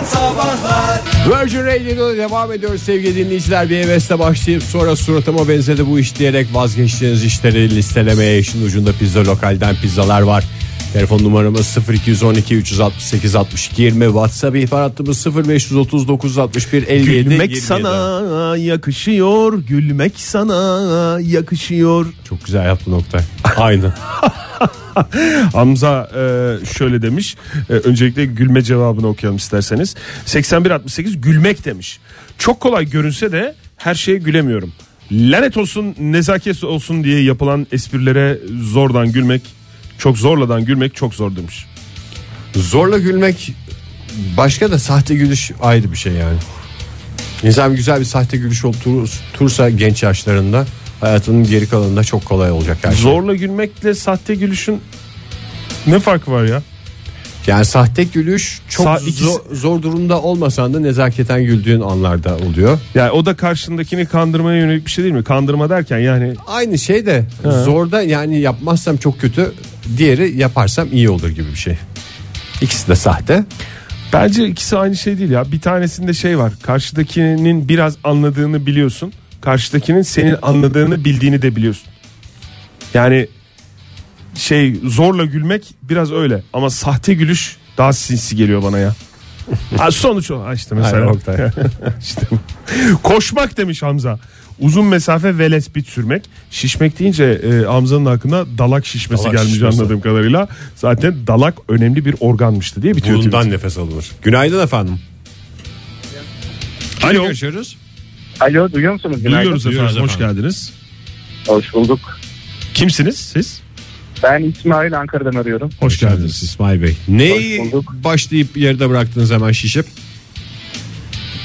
Modern Sabahlar Virgin Radio'da devam ediyoruz sevgili dinleyiciler. Bir hevesle başlayıp sonra suratıma benzedi bu iş diyerek vazgeçtiğiniz işleri listelemeye işin ucunda pizza lokalden pizzalar var. Telefon numaramız 0212 368 62 20 WhatsApp ihbar hattımız 0539 61 57 Gülmek 27. sana yakışıyor, gülmek sana yakışıyor. Çok güzel yaptın Oktay. Aynı. Hamza e, şöyle demiş. E, öncelikle gülme cevabını okuyalım isterseniz. 8168 gülmek demiş. Çok kolay görünse de her şeye gülemiyorum. Lanet olsun nezaket olsun diye yapılan esprilere zordan gülmek çok zorladan gülmek çok zor demiş. Zorla gülmek başka da sahte gülüş ayrı bir şey yani. İnsan güzel bir sahte gülüş oturursa genç yaşlarında hayatının geri kalanında çok kolay olacak her şey. Zorla gülmekle sahte gülüşün ne farkı var ya? Yani sahte gülüş çok Sa- ikisi- zor, zor durumda olmasan da nezaketen güldüğün anlarda oluyor. Yani o da karşındakini kandırmaya yönelik bir şey değil mi? Kandırma derken yani Aynı şey de zorda yani yapmazsam çok kötü diğeri yaparsam iyi olur gibi bir şey. İkisi de sahte. Bence ikisi aynı şey değil ya. Bir tanesinde şey var. Karşıdakinin biraz anladığını biliyorsun. Karşıdakinin senin anladığını bildiğini de biliyorsun. Yani şey zorla gülmek biraz öyle ama sahte gülüş daha sinsi geliyor bana ya. Ha, sonuç o. Ha işte mesela. Oktay. İşte. Koşmak demiş Hamza. Uzun mesafe velespit sürmek. Şişmek deyince e, Hamza'nın hakkında dalak şişmesi Dalak gelmiş şişmesi. anladığım kadarıyla. Zaten dalak önemli bir organmıştı diye bitiyor. Burundan tweet. nefes alınır. Günaydın efendim. Alo. Alo. Alo duyuyor musunuz? Günaydın. Duyuyoruz efendim. Duyuyoruz Hoş geldiniz. Hoş bulduk. Kimsiniz siz? Ben İsmail Ankara'dan arıyorum. Hoş geldiniz. İsmail Bey. Neyi Hoş bulduk. başlayıp yerde bıraktınız hemen şişip?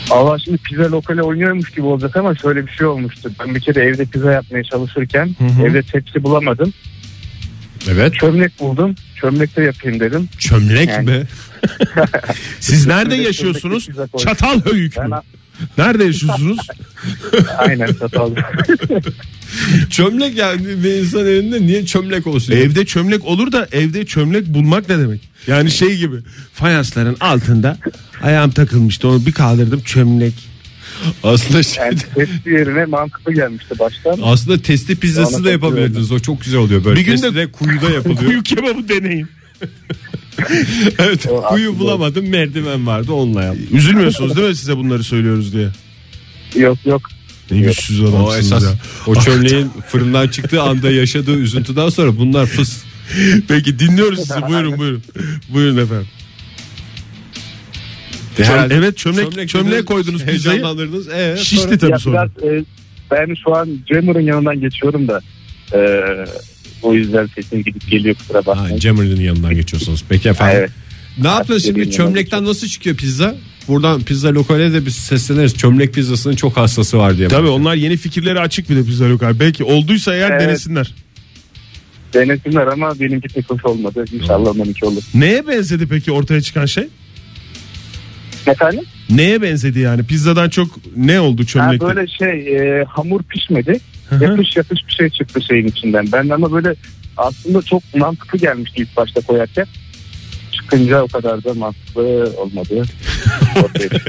Allah şimdi pizza lokale oynuyormuş gibi olacak ama şöyle bir şey olmuştu. Ben bir kere evde pizza yapmaya çalışırken hı. evde tepsi bulamadım. Evet. Çömlek buldum. Çömlekte yapayım dedim. Çömlek Yani- mi? Siz nerede yaşıyorsunuz? Çatalhöyük Ben mü? Nerede yaşıyorsunuz? aynen çatal. Çömlek yani bir insan elinde niye çömlek olsun? evde çömlek olur da evde çömlek bulmak ne demek? Yani şey gibi fayansların altında ayağım takılmıştı onu bir kaldırdım çömlek. Aslında şey, Yani tepsi yerine mantıklı gelmişti baştan. aslında testi pizzası da yapabilirdiniz. O çok güzel oluyor böyle. Bir gün de- Testi de kuyuda yapılıyor. Kuyu kebabı deneyin. evet, O kuyu aslında- bulamadım merdiven vardı onunla yaptım. Üzülmüyorsunuz değil mi size bunları söylüyoruz diye? Yok yok. Ne güçsüz O adamsınız esas ya. o çömleğin fırından çıktığı anda yaşadığı üzüntüden sonra bunlar fıs. Peki dinliyoruz sizi buyurun buyurun. Buyurun efendim. Herhalde evet çömlek, çömleğe dediniz, koydunuz pizzayı. Heyecanlandırdınız. Ee, Şişti sonra- tabii Ya sonra. biraz, e, ben şu an Jammer'ın yanından geçiyorum da e, o yüzden sesim gidip geliyor kusura Ha, bakmayın. Cemre'nin yanından geçiyorsunuz. Peki efendim. Evet. Ne yaptınız şimdi? Çömlekten nasıl çıkıyor pizza? Buradan pizza lokale de biz sesleniriz. Çömlek pizzasının çok hastası var diye. Tabii onlar yeni fikirleri açık bir de pizza lokal. Belki olduysa eğer Evet. denesinler. Denesinler ama benimki pek hoş olmadı. İnşallah onlarınki olur. Neye benzedi peki ortaya çıkan şey? Efendim? Neye benzedi yani? Pizzadan çok ne oldu Ha, çömlekte? böyle şey e, hamur pişmedi. Hı hı. Yapış yapış bir şey çıktı şeyin içinden. Ben de ama böyle aslında çok mantıklı gelmişti ilk başta koyarken. Çıkınca o kadar da mantıklı olmadı.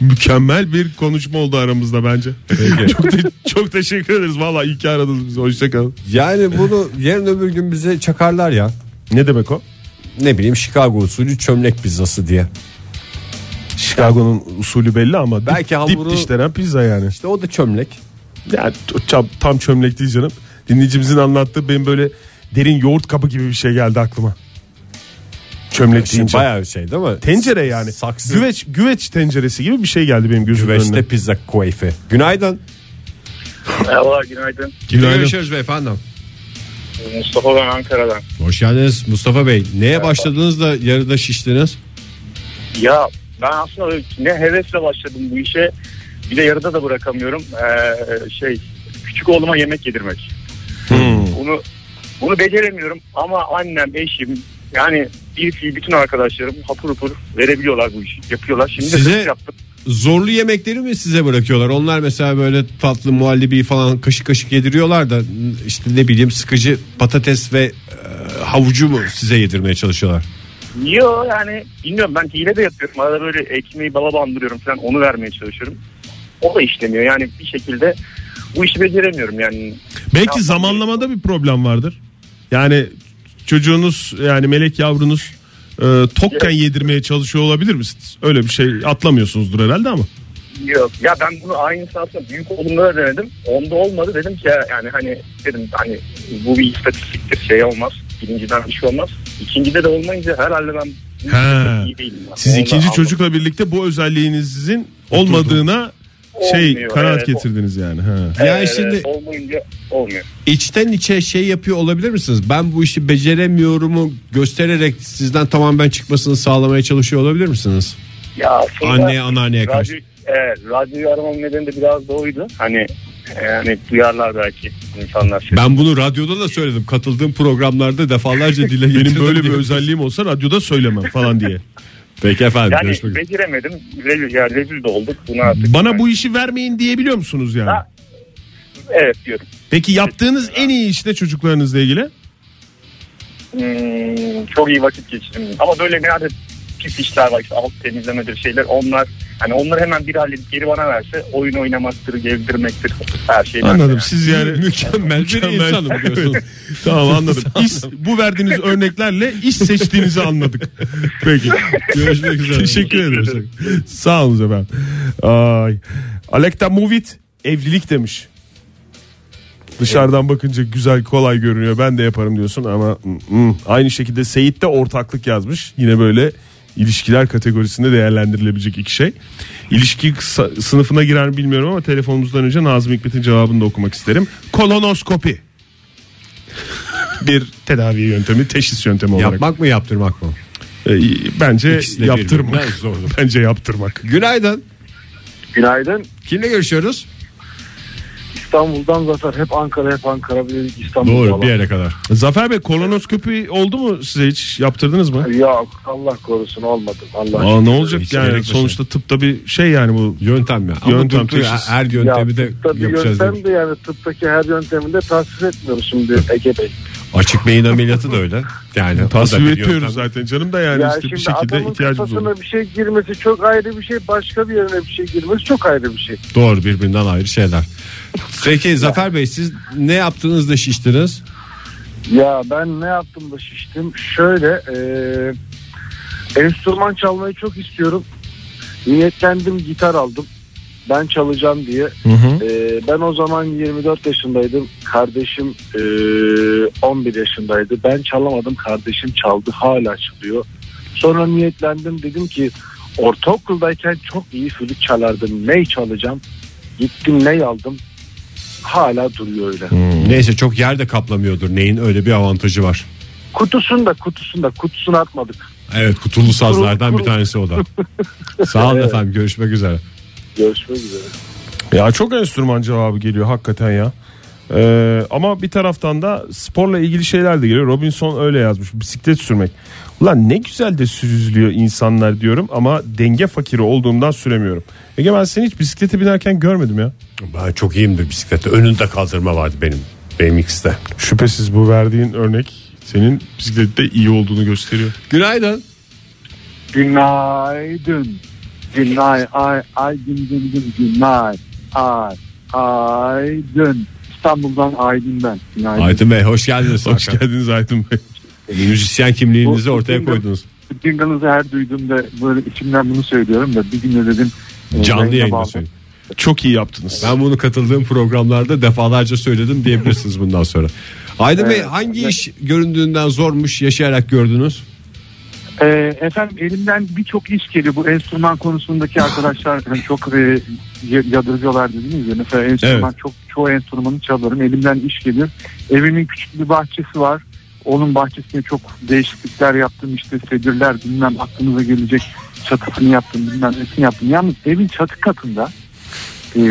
Mükemmel bir konuşma oldu aramızda bence. çok, te- çok teşekkür ederiz. Valla iyi ki aradınız bizi. Hoşçakalın. Yani bunu yarın öbür gün bize çakarlar ya. Ne demek o? Ne bileyim Chicago usulü çömlek pizzası diye. Chicago'nun usulü belli ama Belki dip, dip hamuru- dişlenen pizza yani. İşte o da çömlek. Yani tam, tam çömlek değil canım. Dinleyicimizin anlattığı benim böyle derin yoğurt kabı gibi bir şey geldi aklıma. Çömlek Şimdi deyince. bayağı şey değil mi? Tencere yani. Saksı. Güveç güveç tenceresi gibi bir şey geldi benim gözümün Güveçte önüne. pizza keyfi. Günaydın. Merhaba günaydın. Günaydın. Görüşürüz beyefendi. Mustafa ben Ankara'dan. Hoş geldiniz Mustafa Bey. Neye başladınız da yarıda şiştiniz? Ya ben aslında ne hevesle başladım bu işe. Bir de yarıda da bırakamıyorum. Ee, şey küçük oğluma yemek yedirmek. Hmm. Bunu bunu beceremiyorum ama annem, eşim yani bir fiil bütün arkadaşlarım hapur hapur verebiliyorlar bu işi. Yapıyorlar. Şimdi de Size- hırs yaptım. Zorlu yemekleri mi size bırakıyorlar? Onlar mesela böyle tatlı muhallebi falan kaşık kaşık yediriyorlar da işte ne bileyim sıkıcı patates ve e, havucu mu size yedirmeye çalışıyorlar? Yo yani bilmiyorum ben hile de yapıyorum. Arada böyle ekmeği bala bandırıyorum falan onu vermeye çalışıyorum. O da işlemiyor yani bir şekilde bu işi beceremiyorum yani. Belki zamanlamada bir problem vardır. Yani çocuğunuz yani melek yavrunuz e, tokken yedirmeye çalışıyor olabilir misiniz? Öyle bir şey atlamıyorsunuzdur herhalde ama. Yok ya ben bunu aynısı aslında büyük oğlumda da denedim. Onda olmadı dedim ki ya, yani hani dedim hani bu bir istatistiktir şey olmaz. Birinciden bir şey olmaz. İkincide de olmayınca herhalde ben ya. Siz ikinci anladım. çocukla birlikte bu özelliğinizin olmadığına şey Olmuyor, kanaat evet. getirdiniz yani. Ha. Yani Evet, şimdi olmayınca olmuyor. içten içe şey yapıyor olabilir misiniz? Ben bu işi beceremiyorumu göstererek sizden tamamen çıkmasını sağlamaya çalışıyor olabilir misiniz? Ya Anneye anneanneye karşı. radyo, evet, radyoyu aramam nedeni de biraz da oydu. Hani yani duyarlar belki insanlar. sesini. Ben bunu radyoda da söyledim. Katıldığım programlarda defalarca dile getirdim. Benim böyle bir özelliğim olsa radyoda söylemem falan diye. Peki efendim. yani görüşmek üzere. beceremedim. Rezil, yani rezil de olduk. Bunu artık Bana bu işi vermeyin diyebiliyor musunuz yani? Ha. Evet diyorum. Peki yaptığınız en iyi iş ne çocuklarınızla ilgili? Hmm, çok iyi vakit geçirdim. Ama böyle nerede pis işler var işte alt temizlemedir şeyler onlar hani onları hemen bir halledip geri bana verse oyun oynamaktır, gezdirmektir her şey. Anladım. Yani. Siz yani Mükemmel bir insanım diyorsunuz. tamam anladım. İş, bu verdiğiniz örneklerle iş seçtiğinizi anladık. Peki. Görüşmek üzere. Teşekkür ederim. Sağ olun efendim. Ay. Alekta Movit evlilik demiş. Dışarıdan bakınca güzel kolay görünüyor ben de yaparım diyorsun ama mm. aynı şekilde Seyit de ortaklık yazmış. Yine böyle ilişkiler kategorisinde değerlendirilebilecek iki şey. İlişki sınıfına girer mi bilmiyorum ama telefonumuzdan önce Nazım Hikmet'in cevabını da okumak isterim. Kolonoskopi. Bir tedavi yöntemi, teşhis yöntemi olarak. Yapmak mı yaptırmak mı? Ee, bence yaptırmak. Bence yaptırmak. Günaydın. Günaydın. Kimle görüşüyoruz? İstanbul'dan Zafer. Hep Ankara hep Ankara. Bir de İstanbul Doğru falan. bir yere kadar. Zafer Bey kolonoskopi oldu mu size hiç yaptırdınız mı? Yok Allah korusun olmadı. Allah Aa, ne olacak hiç yani sonuçta tıpta bir şey yani bu. Yöntem ya. Ama Yöntem, teşhis. her yöntemi de Tabii yapacağız. yöntem de yani tıptaki her yönteminde tasvip etmiyoruz şimdi Ege Bey. Açık beyin ameliyatı da öyle. Yani da Tasvip etmiyoruz zaten canım da yani ya işte bir şekilde ihtiyacımız olur. bir şey girmesi çok ayrı bir şey. Başka bir yerine bir şey girmesi çok ayrı bir şey. Doğru birbirinden ayrı şeyler. Peki Zafer Bey siz ne yaptığınızda şiştiniz? Ya ben ne yaptım da şiştim. Şöyle e, enstrüman çalmayı çok istiyorum. Niyetlendim gitar aldım. Ben çalacağım diye. Hı hı. Ee, ben o zaman 24 yaşındaydım. Kardeşim e, 11 yaşındaydı. Ben çalamadım. Kardeşim çaldı. Hala çalıyor. Sonra niyetlendim. Dedim ki ortaokuldayken çok iyi flüt çalardım. Ney çalacağım? Gittim ney aldım. Hala duruyor öyle. Neyse çok yerde kaplamıyordur. Neyin öyle bir avantajı var. Kutusunda kutusunda kutusunu atmadık. Evet kutulu sazlardan Kuru- bir tanesi o da. Sağ olun Evet. efendim görüşmek üzere. Görüşmek üzere. Ya çok enstrüman cevabı geliyor hakikaten ya. Ee, ama bir taraftan da sporla ilgili şeyler de geliyor. Robinson öyle yazmış. Bisiklet sürmek. Ulan ne güzel de sürüzlüyor insanlar diyorum ama denge fakiri olduğumdan süremiyorum. Ege ben seni hiç bisiklete binerken görmedim ya. Ben çok iyiyimdir bisiklette. Önünde kaldırma vardı benim. Benim ikisi de. Şüphesiz bu verdiğin örnek senin bisiklette iyi olduğunu gösteriyor. Günaydın. Günaydın. Günay ay ay gün gün gün günay ay aydın. İstanbul'dan Aydın ben. Günaydın. Aydın Bey hoş geldiniz. Hoş geldiniz Aydın Bey. Müzisyen kimliğinizi ortaya koydunuz. Jingle'ınızı her duyduğumda böyle içimden bunu söylüyorum da bir gün de dedim. e, Canlı yayında söyleyin. Çok iyi yaptınız. Ben bunu katıldığım programlarda defalarca söyledim diyebilirsiniz bundan sonra. Aydın Bey Evet. hangi iş göründüğünden zormuş yaşayarak gördünüz? E, efendim elimden birçok iş geliyor. Bu enstrüman konusundaki arkadaşlar çok e, yadırgıyorlar dediniz ya. Mesela enstrüman çok çoğu enstrümanı çalıyorum. Elimden iş geliyor. Evimin küçük bir bahçesi var. Onun bahçesine çok değişiklikler yaptım. İşte sedirler bilmem aklınıza gelecek çatısını yaptım bilmem nesini yaptım. Yalnız evin çatı katında e,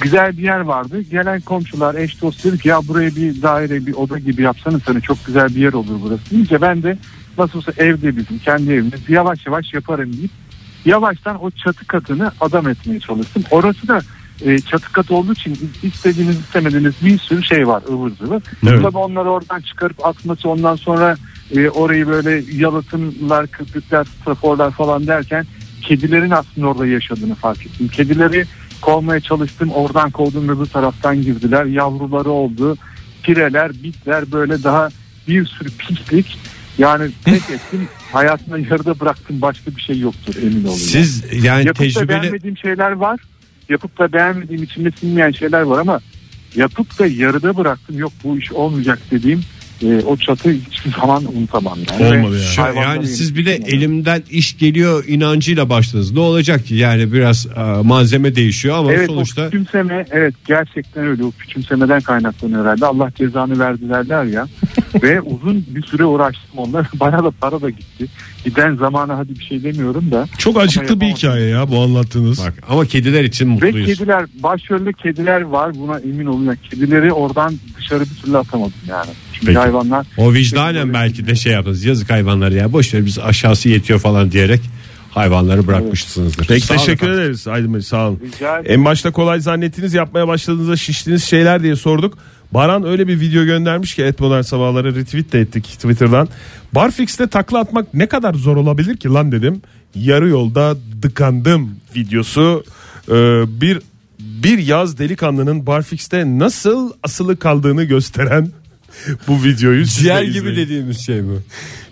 güzel bir yer vardı. Gelen komşular eş dost dedi ki ya buraya bir daire bir oda gibi yapsanız hani çok güzel bir yer olur burası. İyice ben de nasıl olsa evde bizim kendi evimiz yavaş yavaş yaparım deyip yavaştan o çatı katını adam etmeye çalıştım. Orası da e, çatı katı olduğu için istediğiniz istemediğiniz bir sürü şey var ıvır zıvır. Evet. Tabii onları oradan çıkarıp atması ondan sonra e, orayı böyle yalıtımlar, köpükler, straforlar falan derken kedilerin aslında orada yaşadığını fark ettim. Kedileri kovmaya çalıştım. Oradan kovdum öbür taraftan girdiler. Yavruları oldu. Pireler, bitler böyle daha bir sürü pislik. Yani tek ettim hayatımda yarıda bıraktım başka bir şey yoktur emin olun. Siz yani Yapıp da tecrübeli beğenmediğim şeyler var. Yapıp da beğenmediğim içimde sinmeyen şeyler var ama yapıp da yarıda bıraktım yok bu iş olmayacak dediğim e, o çatı hiçbir zaman unutamam. Yani. Olmadı yani. Şu- yani siz bir de yetiştirdim. elimden iş geliyor inancıyla başladınız. Ne olacak ki? Yani biraz e, malzeme değişiyor ama Evet sonuçta o küçümseme evet gerçekten öyle o küçümsemeden kaynaklanıyor herhalde Allah cezanı verdi derler ya ve uzun bir süre uğraştım onlar bana da para da gitti giden zamana hadi bir şey demiyorum da Çok acıklı bir hikaye ya bu anlattığınız. bak ama kediler için ve mutluyuz. kediler başrolde kediler var buna emin olun Yani kedileri oradan dışarı bir türlü atamadım yani çünkü Peki. hayvanlar O vicdanen belki de şey yaptınız. Yazık hayvanları ya boş ver biz aşağısı yetiyor falan diyerek hayvanları bırakmışsınızdır. Peki Sağ teşekkür efendim. ederiz Aydın Bey sağ olun. En başta kolay zannettiniz yapmaya başladığınızda şiştiğiniz şeyler diye sorduk. Baran öyle bir video göndermiş ki et modern sabahları retweet de ettik Twitter'dan. Barfix'te takla atmak ne kadar zor olabilir ki lan dedim. Yarı yolda dıkandım videosu. Ee, bir bir yaz delikanlının Barfix'te nasıl asılı kaldığını gösteren bu videoyu Ciğer gibi izleyin. dediğimiz şey bu.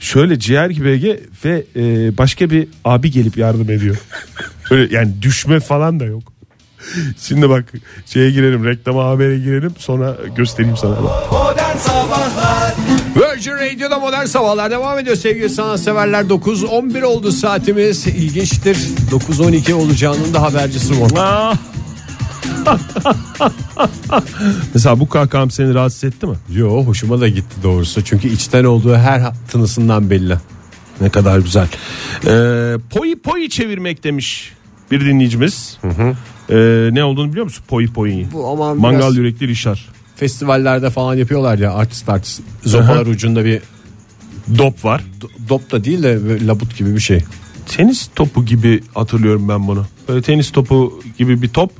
Şöyle ciğer gibi Ege ve e, başka bir abi gelip yardım ediyor. Böyle yani düşme falan da yok. Şimdi bak şeye girelim reklama habere girelim sonra göstereyim sana. Modern Sabahlar Virgin Radio'da modern sabahlar devam ediyor sevgili sanatseverler 9.11 oldu saatimiz ilginçtir 9.12 olacağının da habercisi bu. Ah! Mesela bu kahkaham seni rahatsız etti mi? Yo hoşuma da gitti doğrusu çünkü içten olduğu her tınısından belli. Ne kadar güzel. Ee, poyi poyi çevirmek demiş bir dinleyicimiz. Ee, ne olduğunu biliyor musun? Poyi poyi. Bu aman Mangal biraz yürekli rişar. festivallerde falan yapıyorlar ya artist artist zopalar ucunda bir Dop var. do- dop da değil de labut gibi bir şey. Tenis topu gibi hatırlıyorum ben bunu. Böyle tenis topu gibi bir top.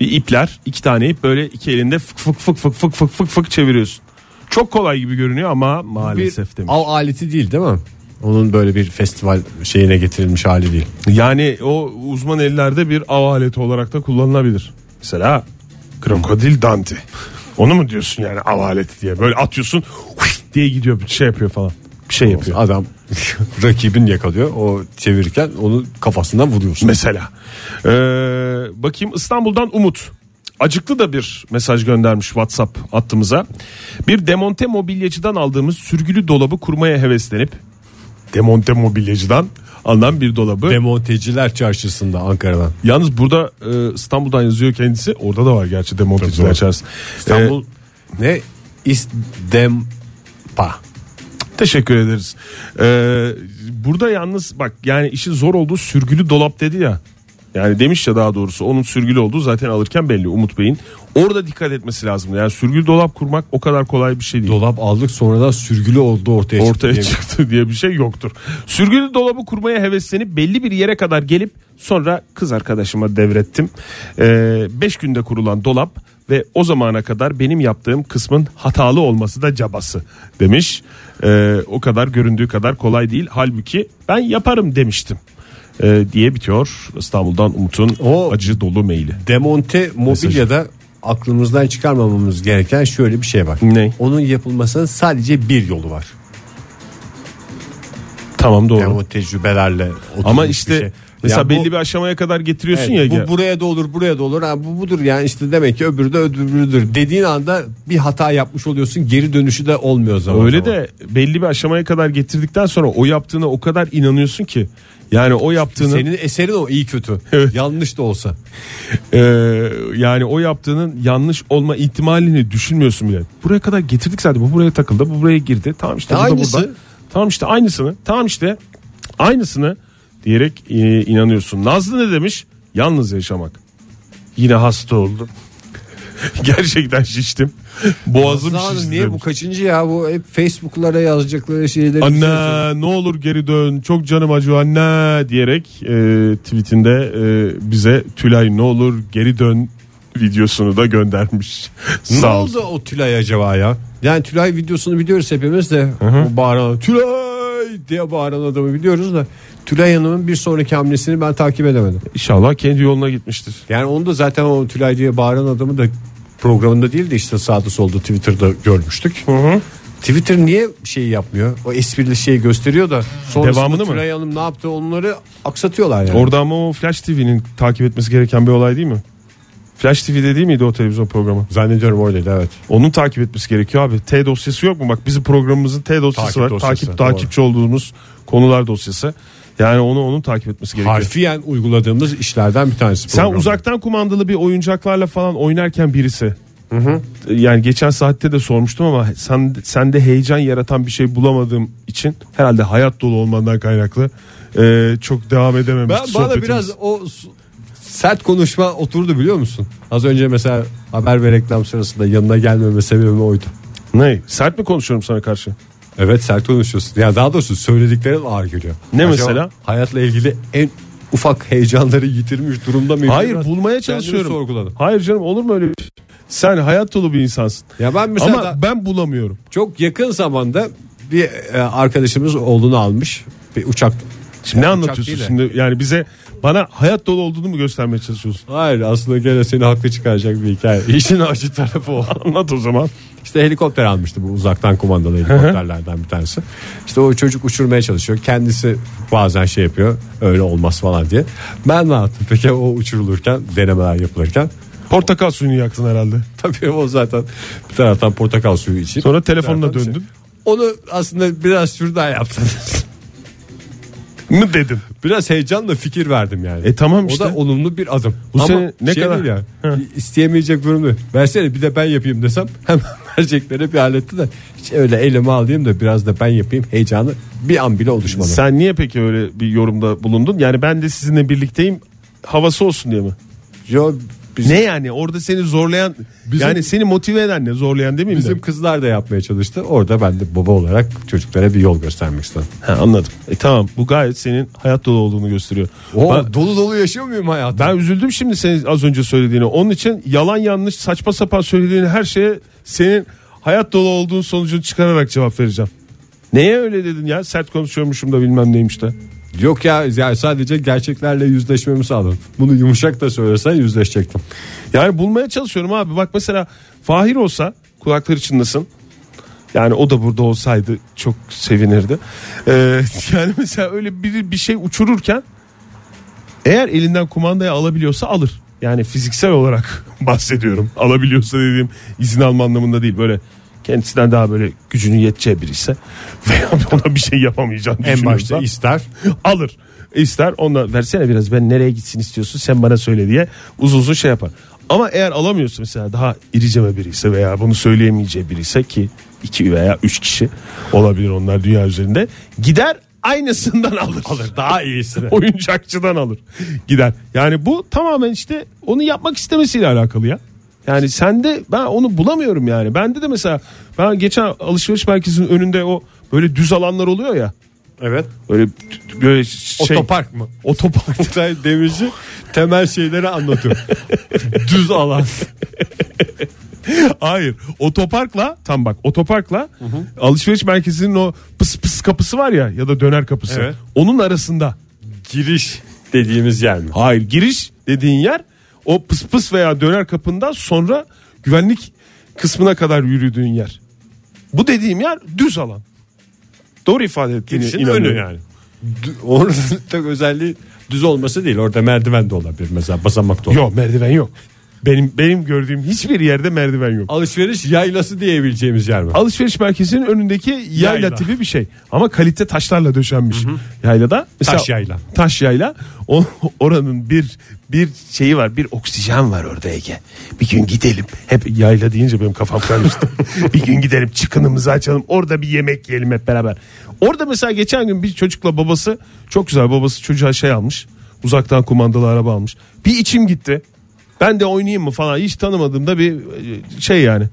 Bir ipler iki tane ip böyle iki elinde fık fık fık fık fık fık fık fık çeviriyorsun. Çok kolay gibi görünüyor ama maalesef bir demiş. av aleti değil değil mi? Onun böyle bir festival şeyine getirilmiş hali değil. Yani o uzman ellerde bir av aleti olarak da kullanılabilir. Mesela krokodil dante. Onu mu diyorsun yani av aleti diye? Böyle atıyorsun diye gidiyor bir şey yapıyor falan. Bir şey yapıyor. Adam rakibin yakalıyor o çevirirken onu kafasından vuruyorsun. Mesela. Ee, bakayım İstanbul'dan Umut. Acıklı da bir mesaj göndermiş WhatsApp hattımıza. Bir demonte mobilyacıdan aldığımız sürgülü dolabı kurmaya heveslenip demonte mobilyacıdan alınan bir dolabı. Demonteciler çarşısında Ankara'dan. Yalnız burada e, İstanbul'dan yazıyor kendisi. Orada da var gerçi demonteciler çarşısı. İstanbul Ee, ne? İstempa. teşekkür ederiz. Ee, burada yalnız bak yani işin zor olduğu sürgülü dolap dedi ya. Yani demiş ya daha doğrusu onun sürgülü olduğu zaten alırken belli Umut Bey'in. Orada dikkat etmesi lazım. Yani sürgülü dolap kurmak o kadar kolay bir şey değil. Dolap aldık sonradan sürgülü oldu ortaya, Ortaya çıktı. diye. çıktı diye bir şey yoktur. Sürgülü dolabı kurmaya heveslenip belli bir yere kadar gelip sonra kız arkadaşıma devrettim. 5 günde kurulan dolap ve o zamana kadar benim yaptığım kısmın hatalı olması da cabası demiş. Ee, o kadar göründüğü kadar kolay değil. Halbuki ben yaparım demiştim. Ee, diye bitiyor İstanbul'dan Umut'un O- acı dolu maili. Demonte mobilyada aklımızdan çıkarmamamız gereken şöyle bir şey var. Ne? Onun yapılmasının sadece bir yolu var. Tamam doğru. Yani o tecrübelerle Ama işte şey. Mesela Ya bu- belli bir aşamaya kadar getiriyorsun Evet, ya. bu buraya da olur buraya da olur ha, bu budur yani işte demek ki öbürü de öbürüdür dediğin anda bir hata yapmış oluyorsun geri dönüşü de olmuyor zaman Öyle zaman. de belli bir aşamaya kadar getirdikten sonra o yaptığına o kadar inanıyorsun ki. Yani o yaptığının senin eserin o iyi kötü Evet. yanlış da olsa e, yani o yaptığının yanlış olma ihtimalini düşünmüyorsun bile. Buraya kadar getirdik zaten bu buraya takıldı bu buraya girdi. Tamam işte bu da Aynısı. burada. Tamam işte aynısını. Tamam işte aynısını diyerek e, inanıyorsun. Nazlı ne demiş? Yalnız yaşamak. Yine hasta oldum. Gerçekten şiştim. Boğazım Nazlı Hanım, şişti. niye bu demiş. kaçıncı ya bu hep Facebook'lara yazacakları şeyleri. Anne ne olur geri dön çok canım acıyor anne diyerek e, tweetinde e, bize Tülay ne olur geri dön videosunu da göndermiş. Ne Sağ olsun. oldu o Tülay acaba ya? Yani Tülay videosunu biliyoruz hepimiz de. O bağıran Tülay diye bağıran adamı biliyoruz da. Tülay Hanım'ın bir sonraki hamlesini ben takip edemedim. İnşallah kendi yoluna gitmiştir. Yani onu da zaten o Tülay diye bağıran adamı da programında değil de işte sağda solda Twitter'da görmüştük. Twitter niye şey yapmıyor? O esprili şeyi gösteriyor da sonrasında Devamını mı? Tülay Hanım ne yaptı onları aksatıyorlar yani. Orada ama o Flash TV'nin takip etmesi gereken bir olay değil mi? Flash TV'de değil miydi o televizyon programı? Zannediyorum oradaydı evet. Onun takip etmesi gerekiyor abi. T dosyası yok mu? Bak bizim programımızın T dosyası Takip var. dosyası, takip doğru. takipçi olduğumuz konular dosyası. Yani onu onun takip etmesi gerekiyor. Harfiyen uyguladığımız işlerden bir tanesi. Sen programda. uzaktan kumandalı bir oyuncaklarla falan oynarken birisi. Yani geçen saatte de sormuştum ama sen sende heyecan yaratan bir şey bulamadığım için herhalde hayat dolu olmandan kaynaklı e, çok devam edememiş Ben, bana biraz o sert konuşma oturdu biliyor musun? Az önce mesela haber ve reklam sırasında yanına gelmeme sebebim oydu. Ne? Sert mi konuşuyorum sana karşı? Evet sert konuşuyorsun. Ya daha doğrusu söylediklerin ağır geliyor. Ne mesela? Hayatla ilgili en ufak heyecanları yitirmiş durumda mıyım? Hayır Biraz bulmaya çalışıyorum. Hayır canım olur mu öyle bir şey? Sen hayat dolu bir insansın. Ya ben mesela Ama ben bulamıyorum. çok yakın zamanda bir e, arkadaşımız oğlunu almış. Bir uçak. Şimdi ne anlatıyorsun şimdi? Yani bize bana hayat dolu olduğunu mu göstermeye çalışıyorsun? Hayır aslında gene seni haklı çıkaracak bir hikaye. İşin acı tarafı o. Anlat o zaman. İşte helikopter almıştı bu uzaktan kumandalı helikopterlerden bir tanesi. İşte o çocuk uçurmaya çalışıyor. Kendisi bazen şey yapıyor. Öyle olmaz falan diye. Ben ne yaptım peki o uçurulurken denemeler yapılırken. Portakal suyunu yaktın herhalde. Tabii o zaten bir taraftan portakal suyu için. Sonra telefonla taraftan döndün. şey. Onu aslında biraz şuradan yaptım. Mı dedim. biraz heyecanla fikir verdim yani. E tamam O işte. da olumlu bir adım. Bu Ama sene ne şey kadar- Hı. yani. İsteyemeyecek durumda. Versene bir de ben yapayım desem hemen verecekleri bir aletti de hiç öyle elime alayım da biraz da ben yapayım heyecanı bir an bile oluşmadı. Sen niye peki öyle bir yorumda bulundun? Yani ben de sizinle birlikteyim havası olsun diye mi? Yo, bizim, Ne yani orada seni zorlayan Bizim- yani seni motive eden ne zorlayan değil mi? bizim kızlar da yapmaya çalıştı. Orada ben de baba olarak çocuklara bir yol göstermek istedim. Ha, anladım. E tamam bu gayet senin hayat dolu olduğunu gösteriyor. O Ben, dolu dolu yaşıyor muyum hayatım? ben üzüldüm şimdi senin az önce söylediğine. Onun için yalan yanlış saçma sapan söylediğin her şeye senin hayat dolu olduğun sonucunu çıkararak cevap vereceğim. Neye öyle dedin ya sert konuşuyormuşum da bilmem neymiş de. Yok ya, ya sadece gerçeklerle yüzleşmemi sağladım. Bunu yumuşak da söylesen yüzleşecektim. Yani bulmaya çalışıyorum abi. Bak mesela Fahir olsa kulakları çınlasın. Yani o da burada olsaydı çok sevinirdi. Ee, yani mesela öyle bir, bir şey uçururken eğer elinden kumandayı alabiliyorsa alır. Yani fiziksel olarak bahsediyorum. Alabiliyorsa dediğim izin alma anlamında değil. Böyle kendisinden daha böyle gücünün yeteceği biri ise veya ona bir şey yapamayacağını En başta ister. alır. İster ona versene biraz ben nereye gitsin istiyorsun sen bana söyle diye uzun uzun şey yapar. Ama eğer alamıyorsa mesela daha iriceme biri ise veya bunu söyleyemeyeceği biri ise ki iki veya üç kişi olabilir onlar dünya üzerinde gider aynısından alır. Alır Daha iyisini. oyuncakçıdan alır gider. Yani bu tamamen işte onu yapmak istemesiyle alakalı ya. Yani sende ben onu bulamıyorum yani. Bende de mesela ben geçen alışveriş merkezinin önünde o böyle düz alanlar oluyor ya. Evet. Böyle böyle şey Otopark mı? otopark Oktay Demirci temel şeyleri anlatıyor. Düz alan. Hayır. Otoparkla tam bak otoparkla alışveriş merkezinin o pıs pıs kapısı var ya ya da döner kapısı. Evet. Onun arasında. Giriş dediğimiz yer mi? Hayır giriş dediğin yer o pıs pıs veya döner kapından sonra güvenlik kısmına kadar yürüdüğün yer. Bu dediğim yer düz alan. Doğru ifade ettiğine Girişin önü yani. Onun tek özelliği düz olması değil. Orada merdiven de olabilir mesela basamak da olabilir. Yok merdiven yok. Benim benim gördüğüm hiçbir yerde merdiven yok. Alışveriş yaylası diyebileceğimiz yer mi? Alışveriş merkezinin önündeki yayla, Yayla. tipi bir şey. Ama kalite taşlarla döşenmiş yaylada. Mesela, Taş yayla. Taş yayla. O, oranın bir bir şeyi var. Bir oksijen var orada Ege. Bir gün gidelim. Hep yayla deyince benim kafam karıştı. bir gün gidelim çıkınımızı açalım. Orada bir yemek yiyelim hep beraber. Orada mesela geçen gün bir çocukla babası çok güzel babası çocuğa şey almış. Uzaktan kumandalı araba almış. Bir içim gitti. Ben de oynayayım mı falan hiç tanımadığımda bir e, şey yani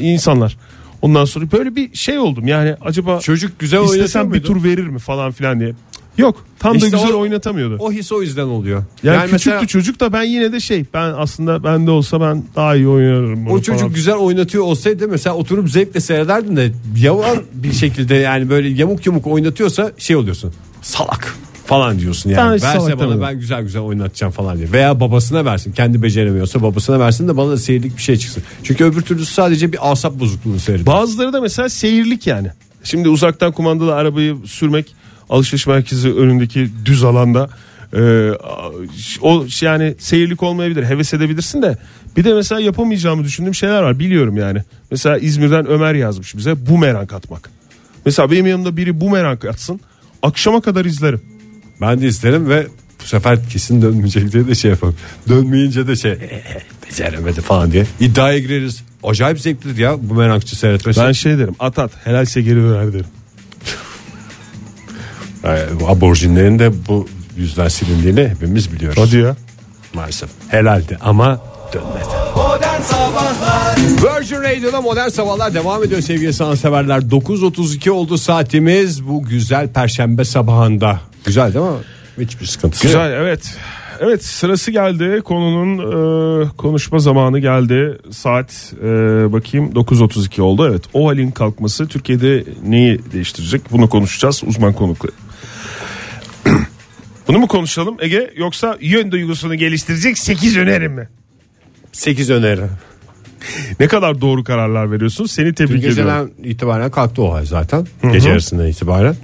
insanlar. Ondan sonra böyle bir şey oldum yani acaba Çocuk güzel istesem bir tur verir mi falan filan diye. Yok tam İşte da güzel o- oynatamıyordu. O his o yüzden oluyor. yani, küçüktü mesela çocuk da ben yine de şey ben aslında bende olsa ben daha iyi oynarım. bunu o çocuk falan. güzel oynatıyor olsaydı mesela oturup zevkle seyrederdim de yavan bir şekilde yani böyle yamuk yamuk oynatıyorsa şey oluyorsun. Salak falan diyorsun yani. Verse salak bana demedim. ben güzel güzel oynatacağım falan diye. Veya babasına versin. Kendi beceremiyorsa babasına versin de bana da seyirlik bir şey çıksın. Çünkü öbür türlü sadece bir asap bozukluğunu seyrediyor. Bazıları da mesela seyirlik yani. Şimdi uzaktan kumandalı arabayı sürmek alışveriş merkezi önündeki düz alanda e, o yani seyirlik olmayabilir. Heves edebilirsin de bir de mesela yapamayacağımı düşündüğüm şeyler var biliyorum yani. Mesela İzmir'den Ömer yazmış bize bumerang atmak. Mesela benim yanımda biri bumerang atsın akşama kadar izlerim. Ben de isterim ve bu sefer kesin dönmeyecek diye de şey yapalım. Dönmeyince de şey beceremedi falan diye iddiaya gireriz. Acayip zevklidir ya bu merakçı seyretmesi. Ben şey derim at at helalse geri döner derim. Yani aborjinlerin de bu yüzden silindiğini hepimiz biliyoruz. Hadi ya. Maalesef. Helaldi ama dönmedi. Modern Sabahlar Virgin Radio'da modern sabahlar devam ediyor sevgili sanatseverler. 9.32 oldu saatimiz bu güzel perşembe sabahında. Güzel değil mi? Hiçbir sıkıntısı yok. Güzel evet. Evet sırası geldi konunun e, konuşma zamanı geldi saat e, bakayım 9.32 oldu evet o halin kalkması Türkiye'de neyi değiştirecek bunu konuşacağız uzman konukla. bunu mu konuşalım Ege yoksa yön duygusunu geliştirecek 8 önerim mi? 8 öneri. Ne kadar doğru kararlar veriyorsun seni Dün tebrik ediyorum. geceden itibaren kalktı o hal zaten. Gece yarısından itibaren.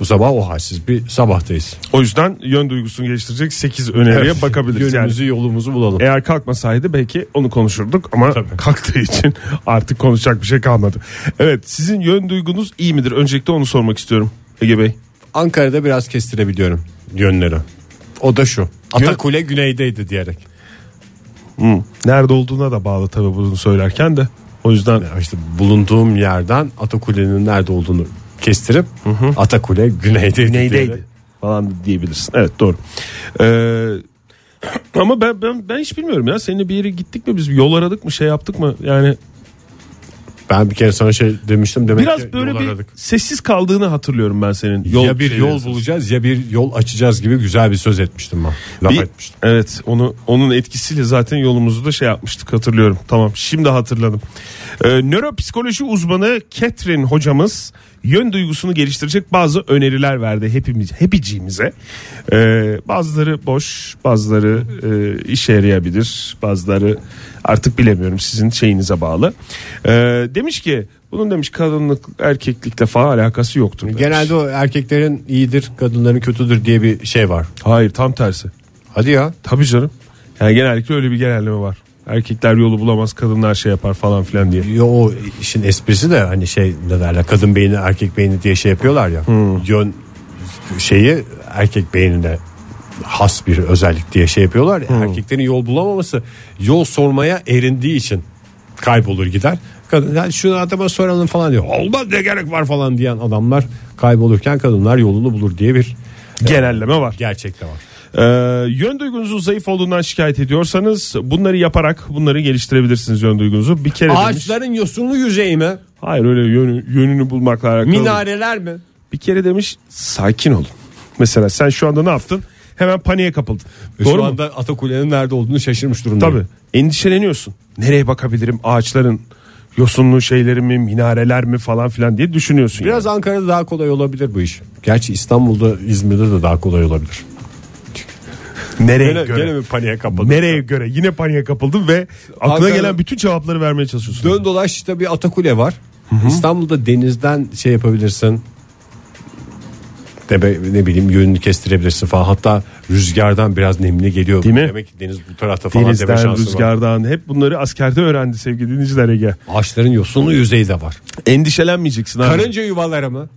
Bu sabah o halsiz bir sabahtayız. O yüzden yön duygusunu geliştirecek 8 öneriye bakabiliriz. Yani Yönümüzü yolumuzu bulalım. Eğer kalkmasaydı belki onu konuşurduk ama Tabii. kalktığı için artık konuşacak bir şey kalmadı. Evet sizin yön duygunuz iyi midir? Öncelikle onu sormak istiyorum Ege Bey. Ankara'da biraz kestirebiliyorum yönleri. O da şu. Atakule güneydeydi diyerek. Nerede olduğuna da bağlı tabii bunu söylerken de. O yüzden işte bulunduğum yerden Atakule'nin nerede olduğunu kestirip Atakule güneydeydi. neydeydi diyerek. falan diyebilirsin. Evet doğru. Ee, ama ben, ben ben hiç bilmiyorum ya. Seninle bir yere gittik mi biz yol aradık mı şey yaptık mı? Yani Ben bir kere sana şey demiştim demek biraz ki böyle bir aradık. sessiz kaldığını hatırlıyorum ben senin. Yol ya bir yol bulacağız ya bir yol açacağız gibi güzel bir söz etmiştim ben. Laf Bir- etmiştim. evet onu onun etkisiyle zaten yolumuzu da şey yapmıştık hatırlıyorum. Tamam şimdi hatırladım. Ee, nöropsikoloji uzmanı Catherine hocamız yön duygusunu geliştirecek bazı öneriler verdi hepimiz hepiciğimize. Ee, bazıları boş, bazıları e, işe yarayabilir, bazıları artık bilemiyorum sizin şeyinize bağlı. Ee, demiş ki bunun demiş kadınlık erkeklikle falan alakası yoktur. demiş. Genelde o erkeklerin iyidir kadınların kötüdür diye bir şey var. Hayır tam tersi. Hadi ya. Tabii canım. Yani genellikle öyle bir genelleme var. Erkekler yolu bulamaz, kadınlar şey yapar falan filan diye. Yo, o işin esprisi de hani şey ne derler kadın beyni erkek beyni diye şey yapıyorlar ya. Yön şeyi erkek beynine has bir özellik diye şey yapıyorlar. ya. Erkeklerin yol bulamaması yol sormaya erindiği için kaybolur gider. Kadın yani şunu adama soralım falan diyor. Olmaz ne gerek var falan diyen adamlar kaybolurken kadınlar yolunu bulur diye bir Genelleme var. gerçek de var. Ee, yön duygunuzun zayıf olduğundan şikayet ediyorsanız bunları yaparak bunları geliştirebilirsiniz yön duygunuzu. Bir kere demiş. Ağaçların yosunlu yüzeyi mi? Hayır öyle yönü, yönünü bulmakla alakalı. Minareler mi? Bir kere demiş sakin olun. Mesela sen şu anda ne yaptın? Hemen paniğe kapıldın. Ve Doğru Şu mu? anda Atakule'nin nerede olduğunu şaşırmış durumdayım. Tabii. Endişeleniyorsun. Nereye bakabilirim? Ağaçların yosunlu şeyleri mi, minareler mi falan filan diye düşünüyorsun. Biraz Ankara'da daha kolay olabilir bu iş. Gerçi İstanbul'da, İzmir'de de daha kolay olabilir. Nereye Gene, göre? gene mi paniğe kapıldın? Nereye göre? Yine paniğe kapıldım ve aklına Ankara- gelen bütün cevapları vermeye çalışıyorsun. Dön dolaş işte bir Atakule var. İstanbul'da denizden şey yapabilirsin. De, ne bileyim yönünü kestirebilirsin falan. Hatta rüzgardan biraz nemli geliyor. Değil mi? Demek ki deniz bu tarafta falan deme Denizden, şansı var. rüzgardan hep bunları askerde öğrendi sevgili dinleyiciler Ege. Ağaçların yosunlu yüzeyi de var. Endişelenmeyeceksin abi. Karınca yuvaları mı?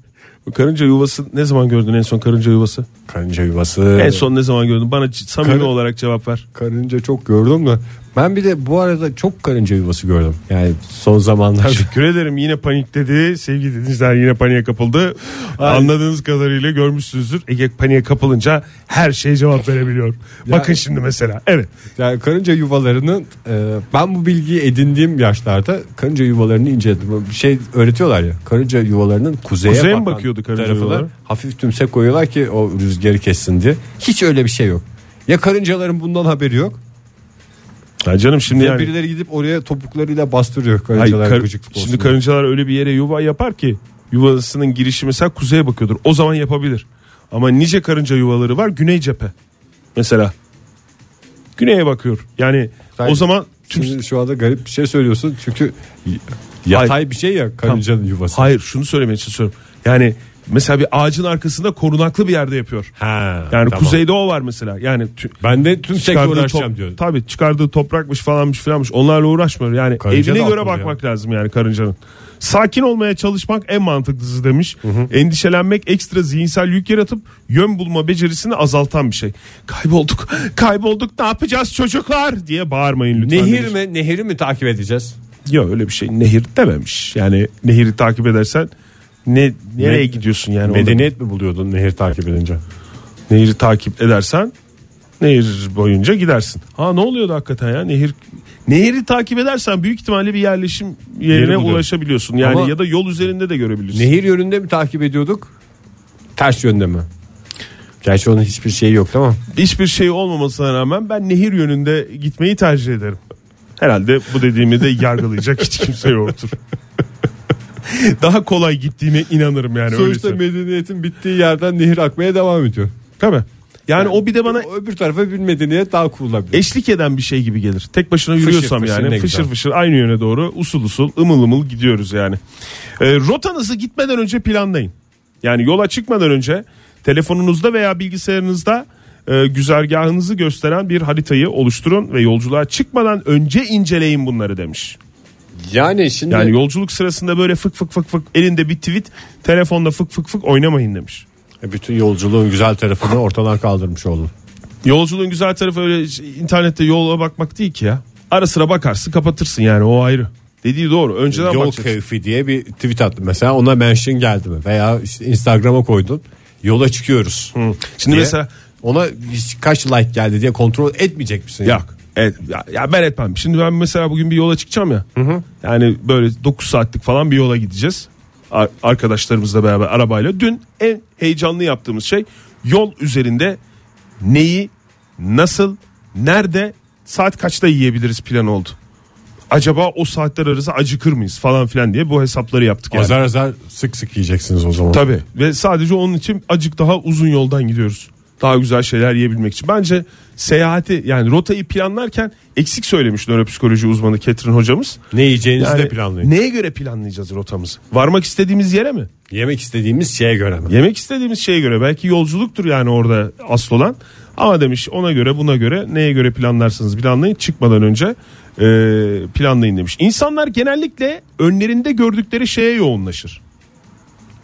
Karınca yuvası ne zaman gördün en son karınca yuvası? Karınca yuvası. En son ne zaman gördün? Bana samimi Karı- olarak cevap ver. Karınca çok gördüm de Ben bir de bu arada çok karınca yuvası gördüm. Yani son zamanlarda. Teşekkür ederim. Yine panikledi. Sevgili dinleyiciler yine paniğe kapıldı. Anladığınız kadarıyla görmüşsünüzdür. Ege paniğe kapılınca her şeye cevap verebiliyor. Bakın şimdi mesela. Evet. Yani karınca yuvalarının e, ben bu bilgiyi edindiğim yaşlarda karınca yuvalarını inceledim. Bir şey öğretiyorlar ya. Karınca yuvalarının kuzeye, Kuzeye bakan bakıyordu karınca tarafına yuvaları? Hafif tümsek koyuyorlar ki o rüzgarı kessin diye. Hiç öyle bir şey yok. Ya karıncaların bundan haberi yok. Ha canım şimdi Ya yani. birileri gidip oraya topuklarıyla bastırıyor Hayır, karıncalar kar- gıcıklık olsun şimdi diye. karıncalar öyle bir yere yuva yapar ki yuvasının girişi mesela kuzeye bakıyordur. O zaman yapabilir. Ama nice karınca yuvaları var güney cephe. Mesela. Güneye bakıyor. Yani Sen o zaman tüm Şimdi şu anda garip bir şey söylüyorsun çünkü yatay bir şey ya karıncanın yuvası. Hayır şunu söylemeye çalışıyorum. Yani mesela bir ağacın arkasında korunaklı bir yerde yapıyor. Ha, Yani tamam. kuzeyde o var mesela. Yani tü- Ben de tümsekle çıkardığı uğraşacağım diyor. Tabii çıkardığı toprakmış falanmış filanmış. Onlarla uğraşmıyor. Yani Karınca evine göre bakmak lazım yani karıncanın. Sakin olmaya çalışmak en mantıklısı demiş. Endişelenmek ekstra zihinsel yük yaratıp yön bulma becerisini azaltan bir şey. Kaybolduk, kaybolduk ne yapacağız çocuklar diye bağırmayın lütfen. Nehir demiş. mi? Nehiri mi takip edeceğiz? Yok öyle bir şey. Nehir dememiş. Yani nehiri takip edersen ne nereye gidiyorsun yani? Orada Medeniyet mi buluyordun nehir takip edince? Nehri takip edersen nehir boyunca gidersin. Ha ne oluyordu hakikaten ya? Nehir Nehri takip edersen büyük ihtimalle bir yerleşim Yeri yerine buluyor. ulaşabiliyorsun. Yani Ama- ya da yol üzerinde de görebilirsin. Nehir yönünde mi takip ediyorduk? Ters yönde mi? Gerçi onun hiçbir şeyi yok mi? Hiçbir şey olmamasına rağmen ben nehir yönünde gitmeyi tercih ederim. Herhalde bu dediğimi de yargılayacak hiç kimse yoktur. Daha kolay gittiğime inanırım yani Sonuçta söyleyeyim. medeniyetin bittiği yerden nehir akmaya devam ediyor. Tabii. Yani o bir de bana Öbür tarafa bir medeniyet daha kurulabilir. eşlik eden bir şey gibi gelir. Tek başına yürüyorsam fışır yani fışır fışır aynı yöne doğru usul usul ımıl ımıl gidiyoruz yani. Ee, rotanızı gitmeden önce planlayın. Yani yola çıkmadan önce telefonunuzda veya bilgisayarınızda e, güzergahınızı gösteren bir haritayı oluşturun ve yolculuğa çıkmadan önce inceleyin bunları demiş. Yani şimdi Yani yolculuk sırasında böyle fık fık fık fık elinde bir tweet telefonda fık fık fık oynamayın demiş. bütün yolculuğun güzel tarafını ortadan kaldırmış oldun. Yolculuğun güzel tarafı öyle internette yola bakmak değil ki ya. Ara sıra bakarsın kapatırsın yani o ayrı. Dediği doğru. Önceden Yol bakacaksın. keyfi diye bir tweet attım mesela ona mention geldi mi? Veya işte Instagram'a koydun yola çıkıyoruz. Şimdi diye. mesela Ona hiç kaç like geldi diye kontrol etmeyecek misin? yok. Evet, ya, ya ben etmem. Şimdi ben mesela bugün bir yola çıkacağım ya. Yani böyle 9 saatlik falan bir yola gideceğiz. Ar- arkadaşlarımızla beraber arabayla. Dün en heyecanlı yaptığımız şey yol üzerinde neyi, nasıl, nerede, saat kaçta yiyebiliriz plan oldu. Acaba o saatler arası acıkır mıyız falan filan diye bu hesapları yaptık yani. Azar azar sık sık yiyeceksiniz o zaman. Tabii ve sadece onun için acık daha uzun yoldan gidiyoruz. Daha güzel şeyler yiyebilmek için. Bence seyahati yani rotayı planlarken eksik söylemiş nöropsikoloji uzmanı Ketrin hocamız. Ne yiyeceğinizi Yani de planlayın. neye göre planlayacağız rotamızı? Varmak istediğimiz yere mi? Yemek istediğimiz şeye göre mi? Yemek istediğimiz şeye göre. Belki yolculuktur yani orada asıl olan. Ama demiş ona göre buna göre neye göre planlarsınız planlayın çıkmadan önce e, planlayın demiş. İnsanlar genellikle önlerinde gördükleri şeye yoğunlaşır.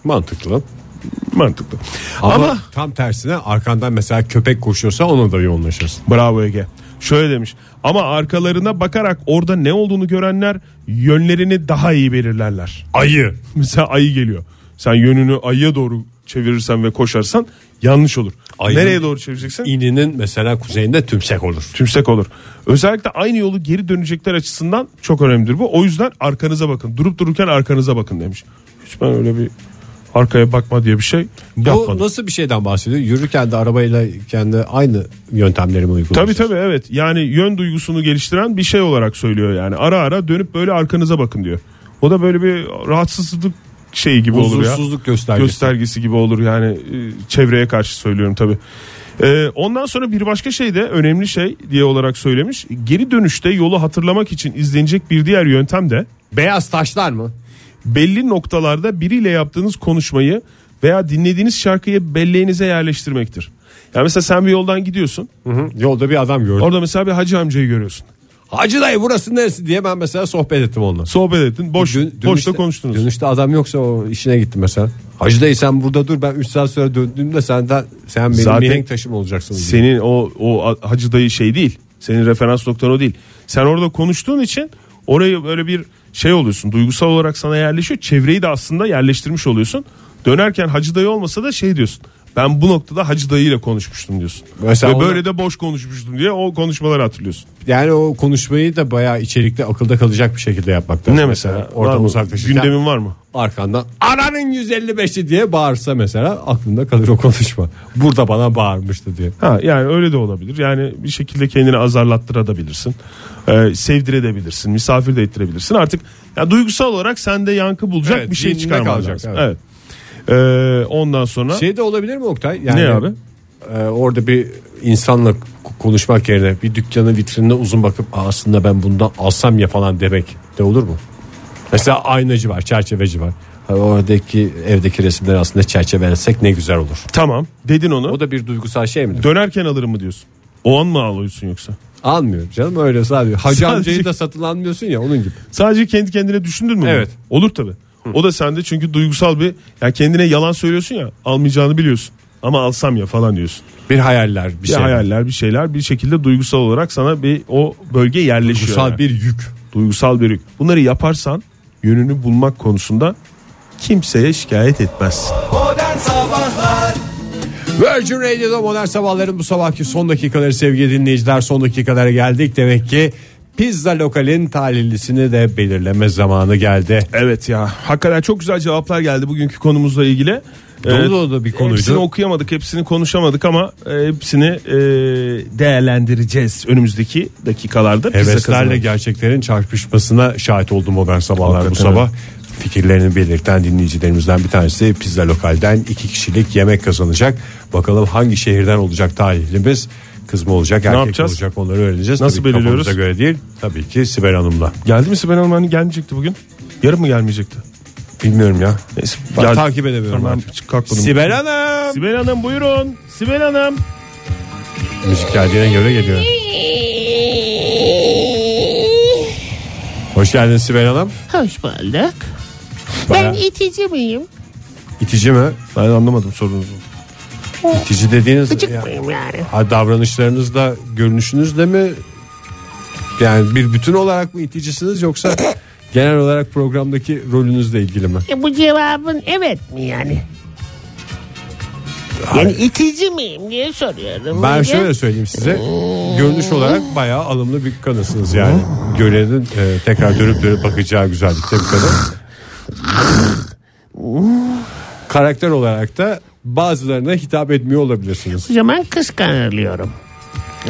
Mantıklı. Mantıklı. Ama, Ama tam tersine arkandan mesela köpek koşuyorsa ona da yoğunlaşırsın. Bravo Ege. Şöyle demiş. Ama arkalarına bakarak orada ne olduğunu görenler yönlerini daha iyi belirlerler. Ayı. Mesela ayı geliyor. Sen yönünü ayıya doğru çevirirsen ve koşarsan yanlış olur. Ayı- Nereye doğru çevireceksin? İninin mesela kuzeyinde tümsek olur. Tümsek olur. Özellikle aynı yolu geri dönecekler açısından çok önemlidir bu. O yüzden arkanıza bakın. Durup dururken arkanıza bakın demiş. Hiç ben öyle bir arkaya bakma diye bir şey Bu yapmadım. nasıl bir şeyden bahsediyor? Yürürken de arabayla kendi aynı yöntemleri mi Tabii uyguluyorsunuz? tabii evet. Yani yön duygusunu geliştiren bir şey olarak söylüyor yani. Ara ara dönüp böyle arkanıza bakın diyor. O da böyle bir rahatsızlık şeyi gibi olur ya. Huzursuzluk göstergesi. Göstergesi gibi olur yani e, çevreye karşı söylüyorum tabii. Ee, ondan sonra bir başka şey de önemli şey diye olarak söylemiş. Geri dönüşte yolu hatırlamak için izlenecek bir diğer yöntem de Beyaz taşlar mı? Belli noktalarda biriyle yaptığınız konuşmayı veya dinlediğiniz şarkıyı belleğinize yerleştirmektir. Yani mesela sen bir yoldan gidiyorsun. Yolda bir adam gördüm. Orada mesela bir hacı amcayı görüyorsun. Hacı dayı burası neresi diye ben mesela sohbet ettim onunla. Sohbet ettin. Boş, Dön- boşta konuştunuz. Dönüşte adam yoksa o işine gitti mesela. Hacı dayı sen burada dur ben 3 saat sonra döndüğümde senden sen benim Zaten mihenk taşım olacaksın. diye. Senin o o hacı dayı şey değil. Senin referans noktan o değil. Sen orada konuştuğun için orayı böyle bir şey oluyorsun. Duygusal olarak sana yerleşiyor. Çevreyi de aslında yerleştirmiş oluyorsun. Dönerken hacı dayı olmasa da şey diyorsun. Ben bu noktada hacı dayı ile konuşmuştum diyorsun. Mesela Ve ona- böyle de boş konuşmuştum diye o konuşmaları hatırlıyorsun. Yani o konuşmayı da bayağı içerikte akılda kalacak bir şekilde yapmak lazım. Ne mesela? Var Oradan uzaklaşırken Gündemin var mı? arkandan aranın 155'i diye bağırsa mesela aklında kalır o konuşma. Burada bana bağırmıştı diye. Ha yani öyle de olabilir. Yani bir şekilde kendini azarlattırabilirsin. Ee, sevdirebilirsin. Misafir de ettirebilirsin. Artık ya duygusal olarak sende yankı bulacak Evet, bir şey çıkarman kalacak, lazım. evet. Evet. Ee, ondan sonra Şey de olabilir mi Oktay? Yani, ne abi? e, orada bir insanla konuşmak yerine bir dükkanın vitrinine uzun bakıp "Aa, aslında ben bundan alsam ya falan demek de olur mu? Mesela aynacı var, çerçeveci var. Oradaki evdeki resimleri aslında çerçevelesek ne güzel olur. Tamam dedin onu. O da bir duygusal şey mi? Dönerken alırım mı diyorsun? O an mı alıyorsun yoksa? Almıyorum canım öyle sadece. Hacı Sadece- amcayı da satın almıyorsun ya onun gibi. Sadece kendi kendine düşündün mü? bunu? Evet. Olur tabi. O da sende çünkü duygusal bir yani kendine yalan söylüyorsun ya almayacağını biliyorsun. Ama alsam ya falan diyorsun. Bir hayaller bir Bir şey. hayaller bir şeyler bir şekilde duygusal olarak sana bir o bölge yerleşiyor. Duygusal yani. bir yük. duygusal bir yük. Bunları yaparsan yönünü bulmak konusunda kimseye şikayet etmezsin. Modern Sabahlar Virgin Radio'da modern sabahların bu sabahki son dakikaları sevgili dinleyiciler son dakikalara geldik. Demek ki pizza lokalin talihlisini de belirleme zamanı geldi. Evet ya hakikaten çok güzel cevaplar geldi bugünkü konumuzla ilgili. Dolu dolu da bir konuydu. Hepsini okuyamadık hepsini konuşamadık ama e, hepsini e, değerlendireceğiz önümüzdeki dakikalarda. Heveslerle gerçeklerin çarpışmasına şahit oldum modern sabahlar bu sabah. Fikirlerini belirten dinleyicilerimizden bir tanesi pizza lokalden iki kişilik yemek kazanacak. Bakalım hangi şehirden olacak talihlimiz? Kız mı olacak erkek mi yapacağız? olacak onları öğreneceğiz. Nasıl Tabii ki belirliyoruz? kafamıza göre değil. Tabii ki Sibel Hanım'la. Geldi mi Sibel Hanım hani gelmeyecekti bugün? Yarın mı gelmeyecekti? Bilmiyorum ya. Neyse, Ben gel- takip edemiyorum Tamam, artık. çık kalkmadım. Sibel Hanım. Sibel Hanım buyurun. Sibel Hanım. Müzik geldiğine göre geliyor. Hoş geldin Sibel Hanım. Hoş bulduk. Ben itici miyim? İtici mi? Ben anlamadım sorunuzu. İtici dediğiniz Gıcık ya- yani? ha, davranışlarınızda görünüşünüzde mi? Yani bir bütün olarak mı iticisiniz yoksa genel olarak programdaki rolünüzle ilgili mi? E, bu cevabın evet mi yani? Yani itici miyim diye soruyorum. Ben Önce. şöyle söyleyeyim size. Görünüş olarak bayağı alımlı bir kadınsınız yani. Görenin e, tekrar dönüp dönüp bakacağı güzellikte bir kadın. Karakter olarak da bazılarına hitap etmiyor olabilirsiniz. O zaman kıskanılıyorum.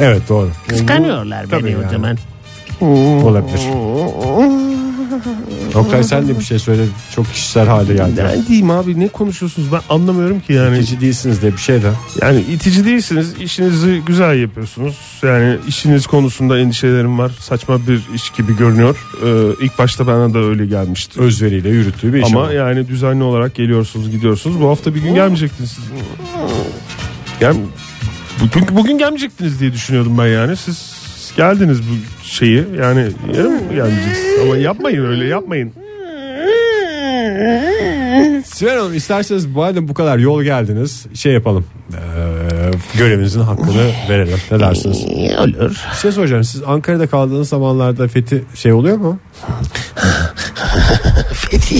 Evet doğru. Kıskanıyorlar Tabii beni yani. o zaman. Olabilir. Oktay sen de bir şey söyle. Çok kişisel hale geldi. Ben diyeyim abi ne konuşuyorsunuz ben anlamıyorum ki yani. İtici değilsiniz de bir şey de. Yani itici değilsiniz işinizi güzel yapıyorsunuz. Yani işiniz konusunda endişelerim var. Saçma bir iş gibi görünüyor. Ee, ilk başta bana da öyle gelmişti. Özveriyle yürüttüğü bir iş Ama ama. yani düzenli olarak geliyorsunuz gidiyorsunuz. Bu hafta bir gün gelmeyecektiniz siz. Gel, bugün, bugün gelmeyecektiniz diye düşünüyordum ben yani. Siz geldiniz bu şeyi yani yarın mı? Ama yapmayın öyle yapmayın. Sibel Hanım isterseniz madem bu kadar yol geldiniz şey yapalım. Ee, görevinizin hakkını verelim. Ne dersiniz? Olur. Size soracağım siz Ankara'da kaldığınız zamanlarda fethi şey oluyor mu? Fethi.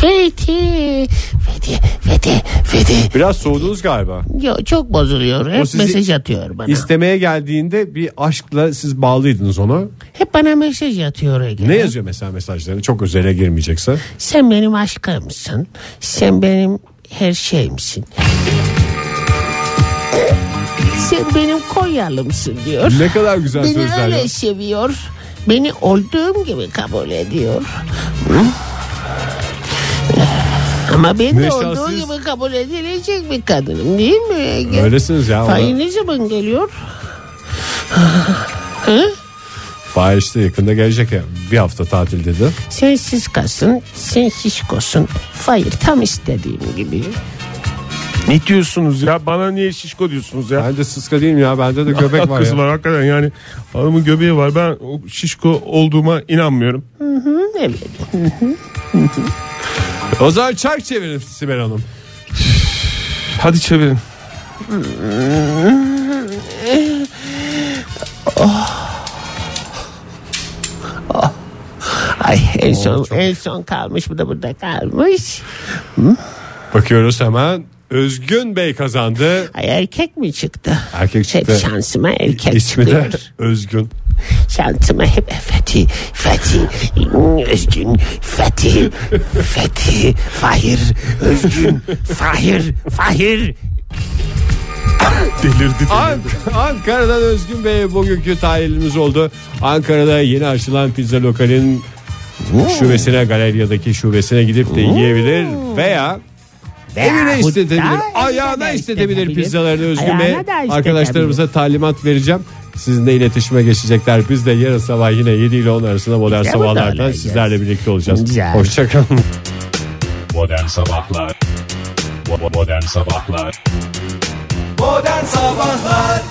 Fethi. Fethi. Fethi. Fethi. Biraz soğudunuz galiba. Yo, çok bozuluyor. Hep mesaj atıyor bana. İstemeye geldiğinde bir aşkla siz bağlıydınız ona. Hep bana mesaj atıyor Ege. Ne yazıyor mesela mesajlarını? Çok özele girmeyecekse. Sen benim aşkımsın. Sen benim her şeyimsin. Sen benim Konyalımsın diyor. Ne kadar güzel Beni sözler öyle ya. seviyor. Beni olduğum gibi kabul ediyor. Ama ben de olduğu şanslıyız. gibi kabul edilecek bir kadınım değil mi Ege? Öylesiniz ya. Fahir ne zaman geliyor? Fahir işte yakında gelecek ya. Bir hafta tatil dedi. Sen siskasın, sen şişkosun. Fahir tam istediğim gibi. Ne diyorsunuz ya? Bana niye şişko diyorsunuz ya? Ben de sıska değilim ya. Bende de göbek var Kız ya. var hakikaten yani hanımın göbeği var. Ben o şişko olduğuma inanmıyorum. Evet. O zaman çark çevirin Sibel Hanım. Hadi çevirin. oh. Ay en son çok... en son kalmış bu da burada kalmış. Bakıyoruz hemen Özgün Bey kazandı. Ay erkek mi çıktı? Erkek çıktı. Hep şansıma erkek İsmi çıkıyor. de Özgün. Şansıma hep Fethi, Fethi, Özgün, Fethi, Fethi, Fahir, Özgün, Fahir, Fahir. Delirdi. Ank- Ankara'dan Özgün Bey bugünkü talihimiz oldu. Ankara'da yeni açılan pizza lokalin şubesine galeryadaki şubesine gidip de yiyebilir veya evine istetebilir. Ayağına istetebilir istetebilir. pizzalarını Özgün Bey. Ayağına da istetebilir. Arkadaşlarımıza talimat vereceğim. Sizinle iletişime geçecekler. Biz de yarın sabah yine 7 ile 10 arasında modern İşte burada sabahlarda olacağız. sizlerle birlikte olacağız. Güzel. Hoşçakalın. Modern Sabahlar Modern Sabahlar Modern Sabahlar